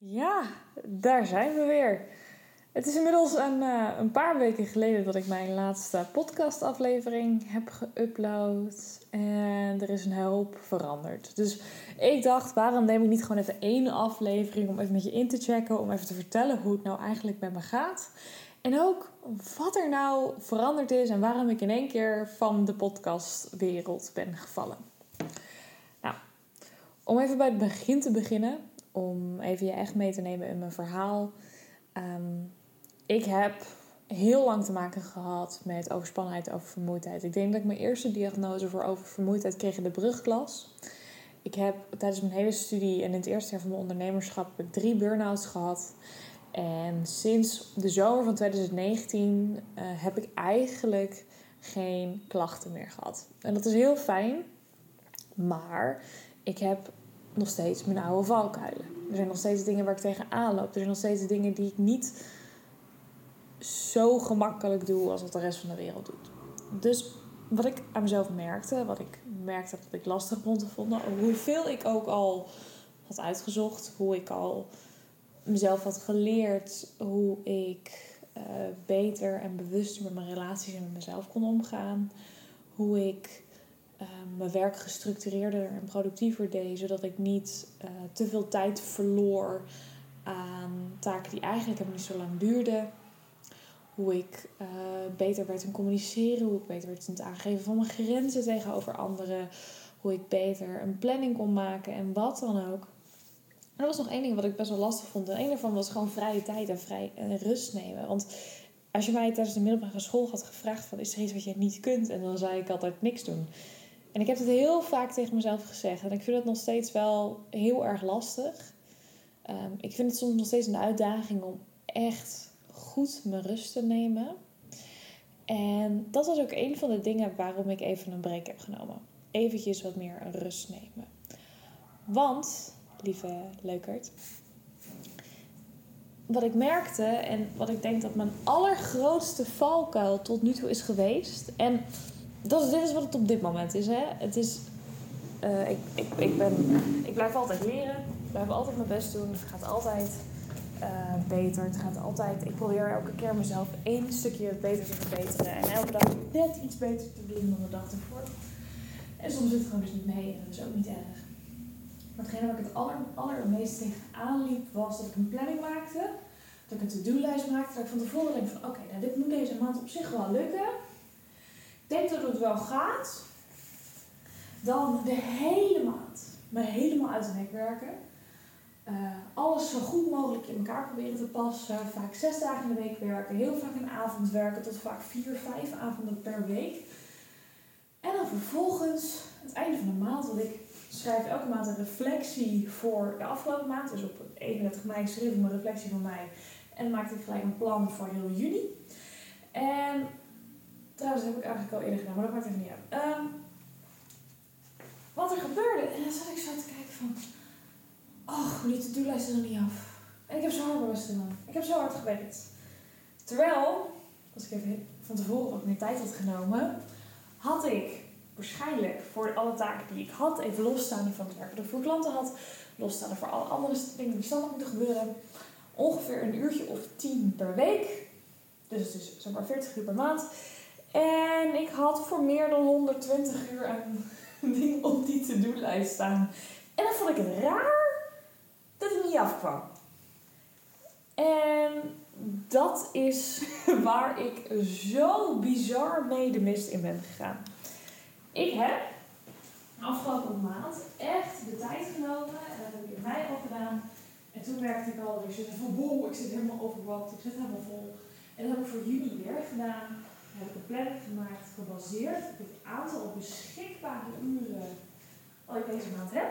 Ja, daar zijn we weer. Het is inmiddels een, uh, een paar weken geleden dat ik mijn laatste podcastaflevering heb geüpload. En er is een hoop veranderd. Dus ik dacht, waarom neem ik niet gewoon even één aflevering om even met je in te checken. Om even te vertellen hoe het nou eigenlijk met me gaat. En ook wat er nou veranderd is en waarom ik in één keer van de podcastwereld ben gevallen. Nou, om even bij het begin te beginnen om even je echt mee te nemen in mijn verhaal. Ehm, ik heb heel lang te maken gehad met overspannenheid, oververmoeidheid. Ik denk dat ik mijn eerste diagnose voor oververmoeidheid kreeg in de brugklas. Ik heb tijdens mijn hele studie en in het eerste jaar van mijn ondernemerschap drie burn-outs gehad. En sinds de zomer van 2019 uh, eh, heb ik eigenlijk geen klachten meer gehad. En dat is heel fijn. Maar ik heb nog steeds mijn oude valkuilen. Er zijn nog steeds dingen waar ik tegenaan loop. Er zijn nog steeds dingen die ik niet zo gemakkelijk doe als wat de rest van de wereld doet. Dus wat ik aan mezelf merkte, wat ik merkte dat ik lastig vond te vonden, hoeveel ik ook al had uitgezocht, hoe ik al mezelf had geleerd, hoe ik uh, beter en bewuster met mijn relaties en met mezelf kon omgaan, hoe ik Ehm, mijn werk gestructureerder en productiever deed, zodat ik niet uh, te veel tijd verloor aan taken die eigenlijk helemaal niet zo lang duurden. Hoe ik uh, beter werd in communiceren, hoe ik beter werd in het aangeven van mijn grenzen tegenover anderen, hoe ik beter een planning kon maken en wat dan ook. En er was nog één ding wat ik best wel lastig vond. En een daarvan was gewoon vrije tijd en vrij en rust nemen. Want als je mij tijdens de middelbare school had gevraagd van is er iets wat je niet kunt? En dan zei ik altijd niks doen. En ik heb het heel vaak tegen mezelf gezegd. En ik vind het nog steeds wel heel erg lastig. Um, ik vind het soms nog steeds een uitdaging om echt goed mijn rust te nemen. En dat was ook een van de dingen waarom ik even een break heb genomen. Eventjes wat meer rust nemen. Want, lieve leukert, wat ik merkte en wat ik denk dat mijn allergrootste valkuil tot nu toe is geweest. En dit is wat het op dit moment is. Hè? Het is uh, ik, ik, ik, ben, ik blijf altijd leren. Ik blijf altijd mijn best doen. Het gaat altijd uh, beter. Het gaat altijd... Ik probeer elke keer mezelf één stukje beter te verbeteren. En elke dag net iets beter te doen dan de dag ervoor. En soms zit het gewoon dus niet mee. En dat is ook niet erg. Maar hetgene waar ik het aller, allermeest tegenaan liep... was dat ik een planning maakte. Dat ik een to-do-lijst maakte. Dat ik van tevoren denk van... Oké, nou dit moet deze maand op zich wel lukken denk dat het wel gaat, dan de hele maand me helemaal uit de nek werken. Uh, alles zo goed mogelijk in elkaar proberen te passen. Vaak zes dagen in de week werken. Heel vaak een avond werken. Tot vaak vier, vijf avonden per week. En dan vervolgens, het einde van de maand, want ik schrijf elke maand een reflectie voor de afgelopen maand. Dus op 31 mei schreef ik mijn reflectie voor mij. En maakte ik gelijk een plan voor heel juni. En Trouwens, dat heb ik eigenlijk al eerder gedaan, maar dat maakt even niet uit. Um, wat er gebeurde, en dan zat ik zo te kijken van... Oh, die to-do-lijst is er niet af. En ik heb zo hard gedaan. Ik heb zo hard gewerkt. Terwijl, als ik even van tevoren wat meer tijd had genomen... had ik waarschijnlijk voor alle taken die ik had... even losstaande van het werk dat ik voor klanten had... losstaande voor alle andere dingen die standaard moeten gebeuren... ongeveer een uurtje of tien per week... Dus het is zo'n maar 40 uur per maand. En ik had voor meer dan 120 uur een ding op die to-do-lijst staan. En dan vond ik het raar dat het niet afkwam. En dat is waar ik zo bizar mee de mist in ben gegaan. Ik heb afgelopen maand echt de tijd genomen. En dat heb ik in mei al gedaan. En toen merkte ik al, ik zit van wow, ik zit helemaal overwakt, ik zit helemaal vol. En dat heb ik voor juni weer gedaan heb ik een planning gemaakt gebaseerd op het aantal beschikbare uren wat ik deze maand heb.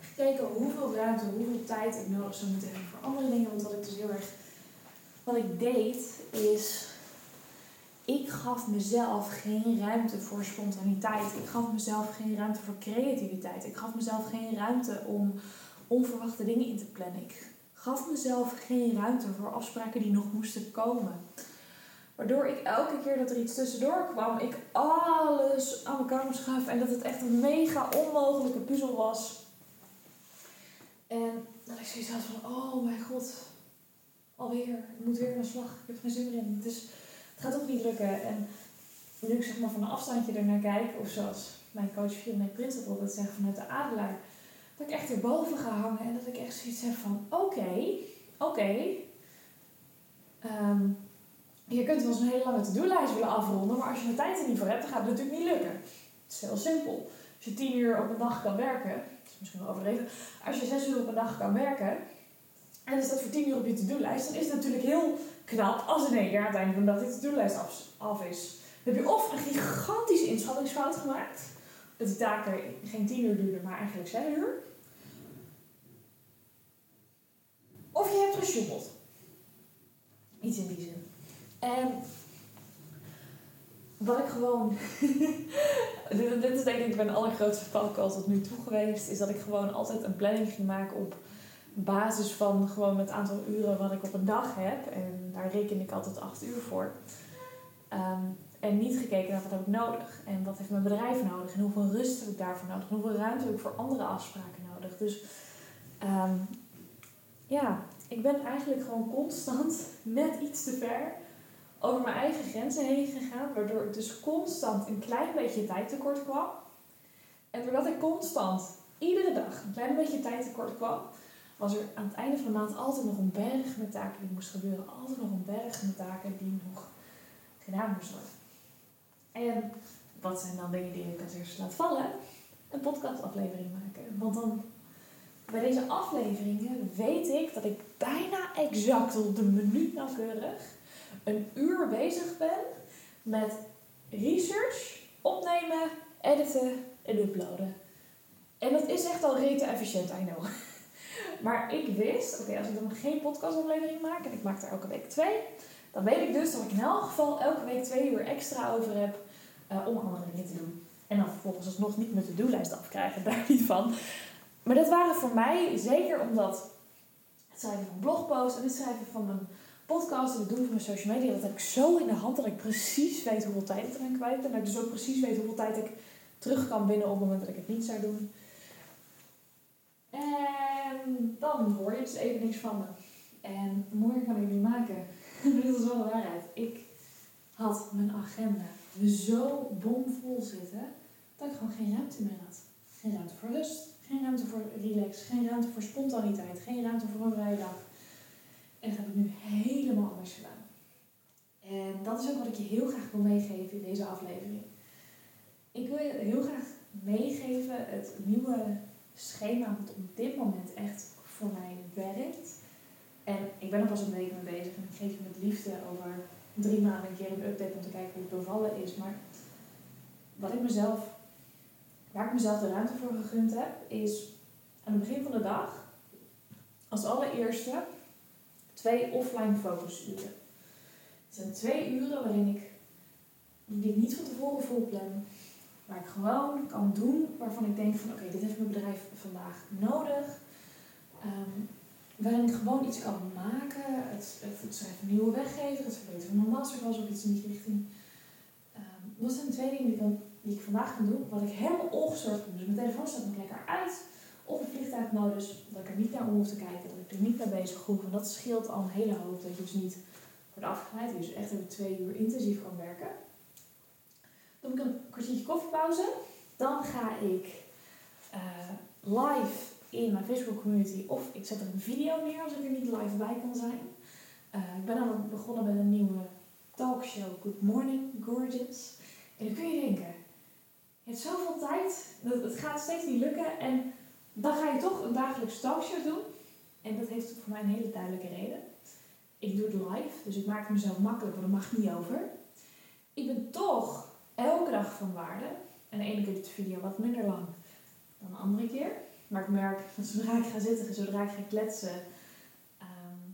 Gekeken hoeveel ruimte, hoeveel tijd ik nodig zou moeten hebben voor andere dingen. Want wat ik dus heel erg. Wat ik deed is. Ik gaf mezelf geen ruimte voor spontaniteit. Ik gaf mezelf geen ruimte voor creativiteit. Ik gaf mezelf geen ruimte om onverwachte dingen in te plannen. Ik gaf mezelf geen ruimte voor afspraken die nog moesten komen. Waardoor ik elke keer dat er iets tussendoor kwam, ik alles aan elkaar moest En dat het echt een mega onmogelijke puzzel was. En dat ik zoiets had van, oh mijn god, alweer, ik moet weer naar slag, ik heb geen zin meer in. Dus het gaat ook niet lukken. En nu ik zeg maar van een afstandje ernaar kijk, of zoals mijn coach Fiona Principal dat zegt vanuit de adelaar, dat ik echt erboven ga hangen en dat ik echt zoiets heb van, oké, oké, ehm, je kunt wel eens een hele lange to-do-lijst willen afronden, maar als je de tijd er niet voor hebt, dan gaat het natuurlijk niet lukken. Het is heel simpel. Als je tien uur op een dag kan werken, dat is misschien wel overdreven, als je zes uur op een dag kan werken, en is dat voor tien uur op je to-do-lijst, dan is het natuurlijk heel knap als in één keer aan het van de dag die to-do-lijst af, is. Dan heb je of een gigantische inschattingsfout gemaakt, dat die taken geen tien uur duurden, maar eigenlijk zes uur. Of je hebt gesjoemeld. Iets in die zin. En wat ik gewoon. dit, is denk ik mijn allergrootste valkuil tot nu toe geweest. Is dat ik gewoon altijd een planning ging maken op basis van gewoon het aantal uren wat ik op een dag heb. En daar reken ik altijd acht uur voor. Ehm, en niet gekeken naar wat heb ik nodig. En wat heeft mijn bedrijf nodig. En hoeveel rust heb ik daarvoor nodig. En hoeveel ruimte heb ik voor andere afspraken nodig. Dus ehm, ja, ik ben eigenlijk gewoon constant net iets te ver over mijn eigen grenzen heen gegaan, waardoor ik dus constant een klein beetje tijd tekort kwam. En doordat ik constant iedere dag een klein beetje tijd tekort kwam, was er aan het einde van de maand altijd nog een berg met taken die moest gebeuren. Altijd nog een berg met taken die nog gedaan moesten worden. En wat zijn dan dingen die ik als eerste laat vallen? Een podcastaflevering maken. Want dan bij deze afleveringen weet ik dat ik bijna exact op de minuut nauwkeurig een uur bezig ben met research, opnemen, editen en uploaden. En dat is echt al rete efficiënt, I know. Maar ik wist, oké, als ik dan geen podcastaflevering maak en ik maak er elke week twee, dan weet ik dus dat ik in elk geval elke week twee uur extra over heb uh, om andere dingen te doen. En dan vervolgens alsnog niet mijn to-do-lijst afkrijgen, daar niet van. Maar dat waren voor mij, zeker omdat het schrijven van blogposts en het schrijven van een podcast en het doen van mijn social media, dat heb ik zo in de hand dat ik precies weet hoeveel tijd ik eraan kwijt ben. Dat ik dus ook precies weet hoeveel tijd ik terug kan binnen op het moment dat ik het niet zou doen. En dan hoor je dus even niks van me. En morgen kan ik niet maken. Dit is wel de waarheid. Ik had mijn agenda zo bomvol zitten dat ik gewoon geen ruimte meer had. Geen ruimte voor rust, geen ruimte voor relax, geen ruimte voor spontaniteit, geen ruimte voor een vrije dag. En dat heb ik nu helemaal anders gedaan. En dat is ook wat ik je heel graag wil meegeven in deze aflevering. Ik wil je heel graag meegeven het nieuwe schema wat op dit moment echt voor mij werkt. En ik ben er pas een week mee bezig en ik geef je met liefde over drie maanden een keer een update om te kijken hoe het bevallen is. Maar wat ik mezelf, waar ik mezelf de ruimte voor gegund heb, is aan het begin van de dag als allereerste twee offline focusuren. Het zijn twee uren waarin ik, die ik niet van tevoren volplan, waar ik gewoon kan doen waarvan ik denk van oké, dit heeft mijn bedrijf vandaag nodig. Um, waarin ik gewoon iets kan maken. Het, het, van nieuwe weggever, het verbeteren van mijn masterclass of iets in die richting. Um, dat zijn twee dingen die, kan, die ik vandaag kan doen, wat ik helemaal ongestoord kan. Dus mijn telefoon staat nog lekker uit op een vliegtuigmodus, dat ik er niet naar om hoef te kijken, ik niet naar bezig hoef. En dat scheelt al een hele hoop, dat je dus niet wordt afgeleid, dus echt even twee uur intensief kan werken. Dan heb ik een kwartiertje koffiepauze. Dan ga ik uh, live in mijn Facebook community of ik zet er een video neer als ik er niet live bij kan zijn. Uh, ik ben dan begonnen met een nieuwe talkshow, Good Morning Gorgeous. En dan kun je denken, je hebt zoveel tijd, het gaat steeds niet lukken en dan ga je toch een dagelijks talkshow doen. En dat heeft voor mij een hele duidelijke reden. Ik doe het live, dus ik maak het mezelf makkelijk, want er mag niet over. Ik ben toch elke dag van waarde. En de ene keer doet de video wat minder lang dan de andere keer. Maar ik merk dat zodra ik ga zitten, zodra ik ga kletsen, ehm,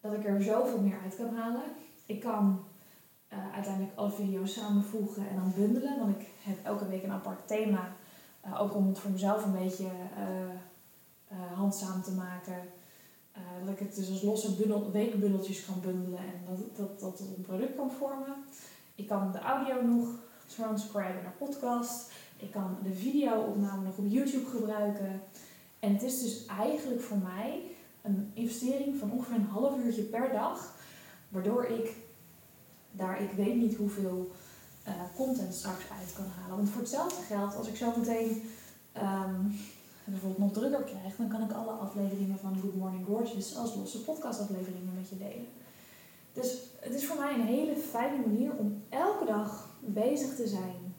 dat ik er zoveel meer uit kan halen. Ik kan uh, uiteindelijk alle video's samenvoegen en dan bundelen, want ik heb elke week een apart thema uh, ook om het voor mezelf een beetje uh, handzaam te maken. dat ik het dus als losse bundel, weekbundeltjes kan bundelen en dat, dat, dat een product kan vormen. Ik kan de audio nog transcriben naar podcast. Ik kan de video-opname nog op YouTube gebruiken. En het is dus eigenlijk voor mij een investering van ongeveer een half uurtje per dag, waardoor ik daar ik weet niet hoeveel uh, content straks uit kan halen. Want voor hetzelfde geld, als ik zo meteen um, bijvoorbeeld nog drukker krijg, dan kan ik alle afleveringen van Good Morning Gorgeous als losse podcastafleveringen met je delen. Dus het is voor mij een hele fijne manier om elke dag bezig te zijn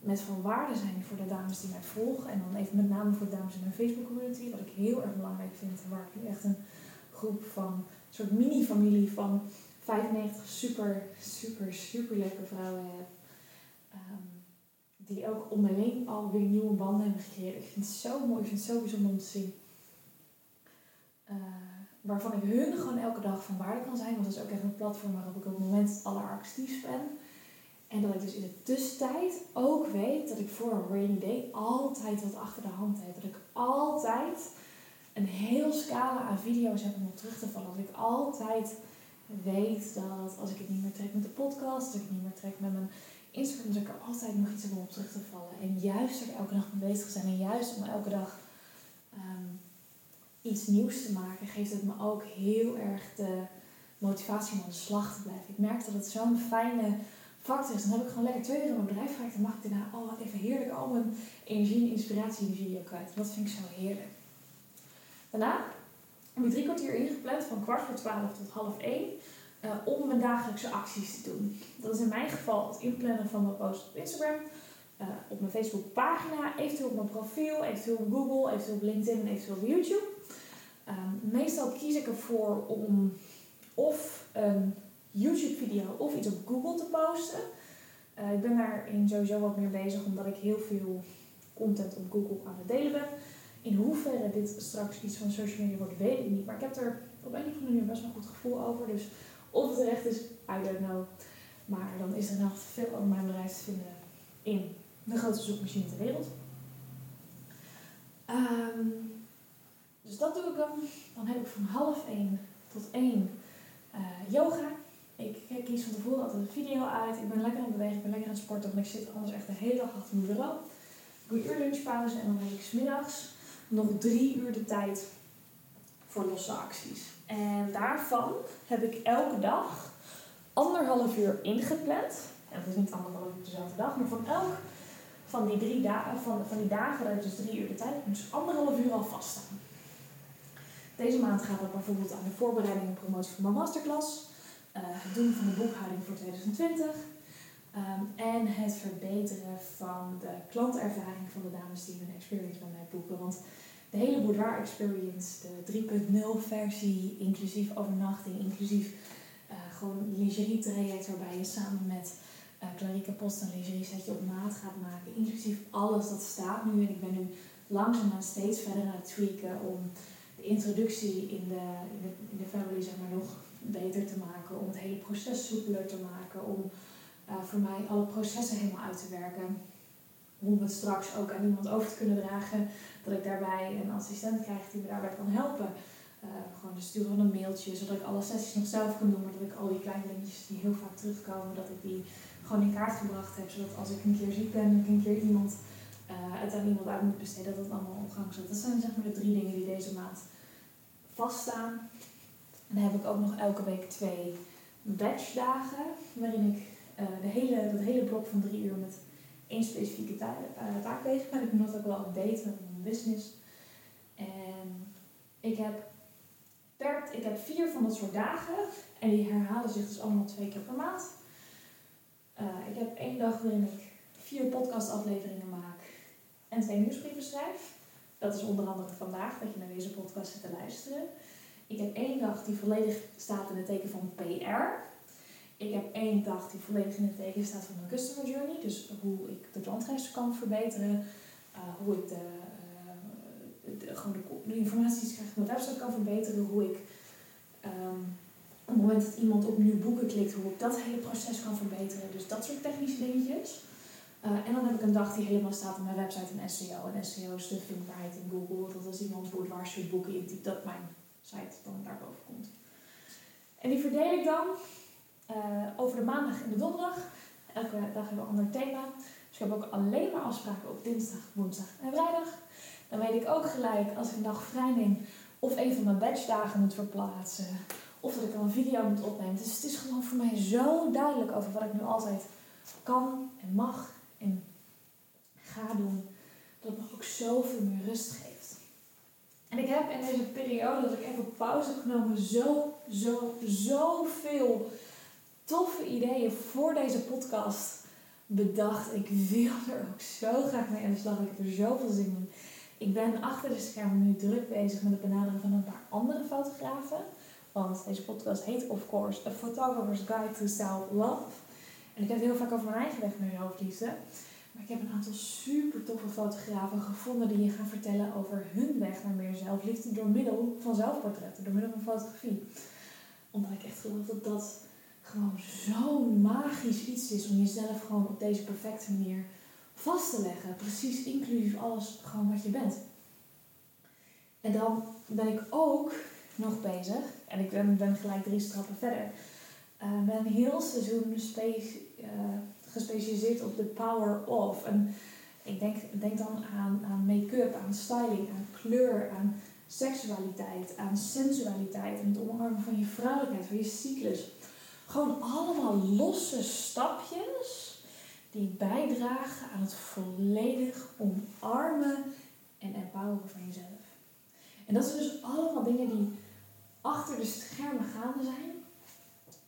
met van waarde zijn voor de dames die mij volgen. En dan even met name voor de dames in mijn Facebook community, wat ik heel erg belangrijk vind. Waar ik echt een groep van, een soort mini-familie van 95 super, super, super leuke vrouwen heb. Um, die ook onderling alweer nieuwe banden hebben gecreëerd. Ik vind het zo mooi, ik vind het zo bijzonder om te zien. Uh, waarvan ik hun gewoon elke dag van waarde kan zijn. Want dat is ook echt een platform waarop ik op het moment het alleractiefst ben. En dat ik dus in de tussentijd ook weet dat ik voor een rainy day altijd wat achter de hand heb. Dat ik altijd een heel scala aan video's heb om op terug te vallen. Dat ik altijd weet dat als ik het niet meer trek met de podcast, als ik het niet meer trek met mijn Instagram, dat ik er altijd nog iets om op terug te vallen. En juist er elke dag mee bezig zijn en juist om elke dag ehm, iets nieuws te maken, geeft het me ook heel erg de motivatie om aan de slag te blijven. Ik merk dat het zo'n fijne factor is. Dan heb ik gewoon lekker twee uur in mijn bedrijf gewerkt. Dan mag ik daarna oh, even heerlijk al mijn energie en inspiratie in die video kwijt. Dat vind ik zo heerlijk. Daarna heb ik drie kwartier ingepland van kwart voor twaalf tot half één. Uh, om mijn dagelijkse acties te doen. Dat is in mijn geval het inplannen van mijn post op Instagram, uh, op mijn Facebook pagina, eventueel op mijn profiel, eventueel op Google, eventueel op LinkedIn en eventueel op YouTube. Um, meestal kies ik ervoor om of een YouTube video of iets op Google te posten. Uh, ik ben daarin sowieso wat meer bezig omdat ik heel veel content op Google aan het delen ben. In hoeverre dit straks iets van social media wordt, weet ik niet. Maar ik heb er op een of andere manier best wel een goed gevoel over. Dus of het recht is, I don't know. Maar dan is er nog veel over mijn bedrijf te vinden in de grootste zoekmachine ter wereld. Um, dus dat doe ik dan. Dan heb ik van half één tot één uh, yoga. Ik kies van tevoren altijd een video uit. Ik ben lekker aan het bewegen, ik ben lekker aan het sporten, want ik zit anders echt de hele dag achter mijn bureau. Ik doe uur lunchpauze en dan heb ik smiddags nog drie uur de tijd voor losse acties. En daarvan heb ik elke dag anderhalf uur ingepland. En dat is niet anderhalf uur dezelfde dag, maar van elk van die drie dagen, van, van die dagen dat ik dus drie uur de tijd dus anderhalf uur al vaststaan. Deze maand gaat het bijvoorbeeld aan de voorbereiding en promotie van mijn masterclass, uh, het doen van de boekhouding voor 2020 um, ehm, en het verbeteren van de klantervaring van de dames die hun experience bij mij boeken. Want de hele Boudoir Experience, de 3.0 versie, inclusief overnachting, inclusief uh, gewoon lingerie traject waarbij je samen met uh, Clarike Post een lingerie setje op maat gaat maken, inclusief alles dat staat nu. En ik ben nu langzaamaan steeds verder aan het tweaken om de introductie in de, in de, family zeg maar, nog beter te maken, om het hele proces soepeler te maken, om uh, voor mij alle processen helemaal uit te werken om het straks ook aan iemand over te kunnen dragen. Dat ik daarbij een assistent krijg die me daarbij kan helpen. Uh, gewoon de sturen van een mailtje, zodat ik alle sessies nog zelf kan doen. Maar dat ik al die kleine dingetjes die heel vaak terugkomen, dat ik die gewoon in kaart gebracht heb. Zodat als ik een keer ziek ben, ik een keer iemand, uh, het aan iemand uit moet besteden, dat het allemaal op gang zit. Dat zijn zeg maar de drie dingen die deze maand vaststaan. En dan heb ik ook nog elke week twee batchdagen, waarin ik uh, de hele, dat hele blok van drie uur met één specifieke taak, uh, taak. Ik noem dat ook wel met mijn business. En ik heb, per, ik heb vier van dat soort dagen. En die herhalen zich dus allemaal twee keer per maand. Uh, ik heb één dag waarin ik vier podcastafleveringen maak en twee nieuwsbrieven schrijf. Dat is onder andere vandaag dat je naar deze podcast zit te luisteren. Ik heb één dag die volledig staat in het teken van PR. Ik heb één dag die volledig in het teken staat van mijn customer journey. Dus hoe ik de klantreis kan verbeteren. Uh, hoe ik de, uh, de, gewoon de, informatie die ik krijg op mijn website kan verbeteren. Hoe ik um, op het moment dat iemand op nieuw boeken klikt, hoe ik dat hele proces kan verbeteren. Dus dat soort technische dingetjes. Uh, en dan heb ik een dag die helemaal staat op mijn website en SEO. En SEO is de vindbaarheid in Google. Dat als iemand voor het boeken intypt, dat mijn site dan daarboven komt. En die verdeel ik dan uh, over de maandag en de donderdag. Elke dag hebben we een ander thema. Dus ik heb ook alleen maar afspraken op dinsdag, woensdag en vrijdag. Dan weet ik ook gelijk als ik een dag vrij neem of een van mijn batchdagen moet verplaatsen. Of dat ik dan een video moet opnemen. Dus het is gewoon voor mij zo duidelijk over wat ik nu altijd kan en mag en ga doen. Dat het me ook zoveel meer rust geeft. En ik heb in deze periode dat ik even pauze heb genomen zo, zo, zoveel toffe ideeën voor deze podcast bedacht. Ik wil er ook zo graag mee aan de slag. Ik er zoveel zin in. Ik ben achter de schermen nu druk bezig met het benaderen van een paar andere fotografen. Want deze podcast heet of course A Photographer's Guide to Self-Love. En ik heb het heel vaak over mijn eigen weg naar zelfliefde. Maar ik heb een aantal super toffe fotografen gevonden die je gaan vertellen over hun weg naar meer zelfliefde door middel van zelfportretten, door middel van fotografie. Omdat ik echt geloof dat dat gewoon zo'n magisch iets is om jezelf gewoon op deze perfecte manier vast te leggen. Precies inclusief alles gewoon wat je bent. En dan ben ik ook nog bezig, en ik ben, ben gelijk drie stappen verder, uh, ben een heel seizoen uh, gespecialiseerd op de power of. En ik denk, denk dan aan, aan make-up, aan styling, aan kleur, aan seksualiteit, aan sensualiteit en het omarmen van je vrouwelijkheid, van je cyclus. Gewoon allemaal losse stapjes die bijdragen aan het volledig omarmen en empoweren van jezelf. En dat zijn dus allemaal dingen die achter de schermen gaande zijn.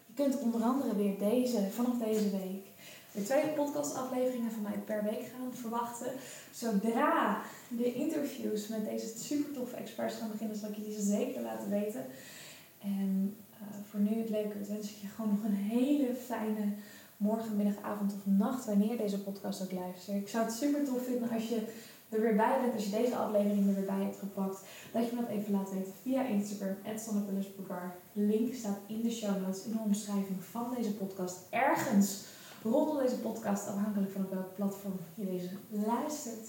Je kunt onder andere weer deze, vanaf deze week, de twee podcastafleveringen van mij per week gaan verwachten. Zodra de interviews met deze super toffe experts gaan beginnen, zal ik je zeker laten weten. En voor nu het leuke, wens ik je gewoon nog een hele fijne morgen, middag, avond of nacht, wanneer deze podcast ook luistert. Ik zou het super tof vinden als je er weer bij bent, als je deze aflevering er weer bij hebt gepakt, dat je me dat even laat weten via Instagram, @sonnepullisboudoir. Link staat in de show notes, in de omschrijving van deze podcast. Ergens rondom deze podcast, afhankelijk van op welk platform je deze luistert.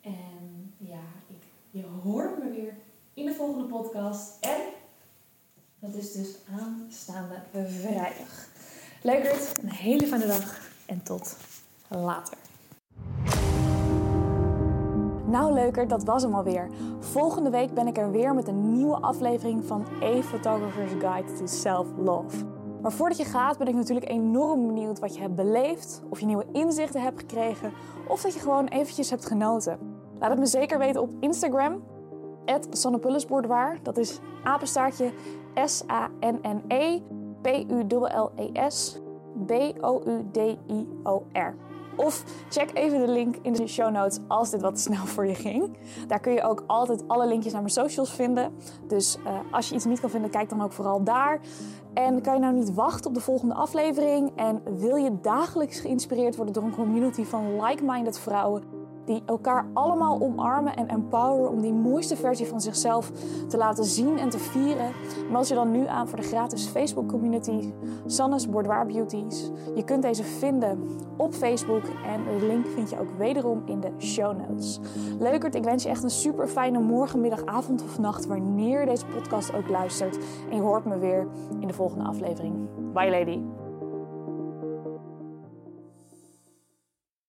En ja, ik, je hoort me weer in de volgende podcast. En dat is dus aanstaande vrijdag. Leukert, een hele fijne dag en tot later. Nou leuker, dat was hem alweer. Volgende week ben ik er weer met een nieuwe aflevering van A Photographer's Guide to Self-Love. Maar voordat je gaat ben ik natuurlijk enorm benieuwd wat je hebt beleefd, of je nieuwe inzichten hebt gekregen, of dat je gewoon eventjes hebt genoten. Laat het me zeker weten op Instagram, @sonnepullisboudoir. Dat is apenstaartje S-A-N-N-E P-U-L-L-E-S B-O-U-D-I-O-R. Of check even de link in de show notes als dit wat snel voor je ging. Daar kun je ook altijd alle linkjes naar mijn socials vinden. Dus uh, als je iets niet kan vinden, kijk dan ook vooral daar. En kan je nou niet wachten op de volgende aflevering? En wil je dagelijks geïnspireerd worden door een community van like-minded vrouwen? Die elkaar allemaal omarmen en empoweren om die mooiste versie van zichzelf te laten zien en te vieren. Meld je dan nu aan voor de gratis Facebook community Sannes Boudoir Beauties. Je kunt deze vinden op Facebook en de link vind je ook wederom in de show notes. Leukert, ik wens je echt een super fijne morgen, middag, avond of nacht wanneer je deze podcast ook luistert. En je hoort me weer in de volgende aflevering. Bye lady.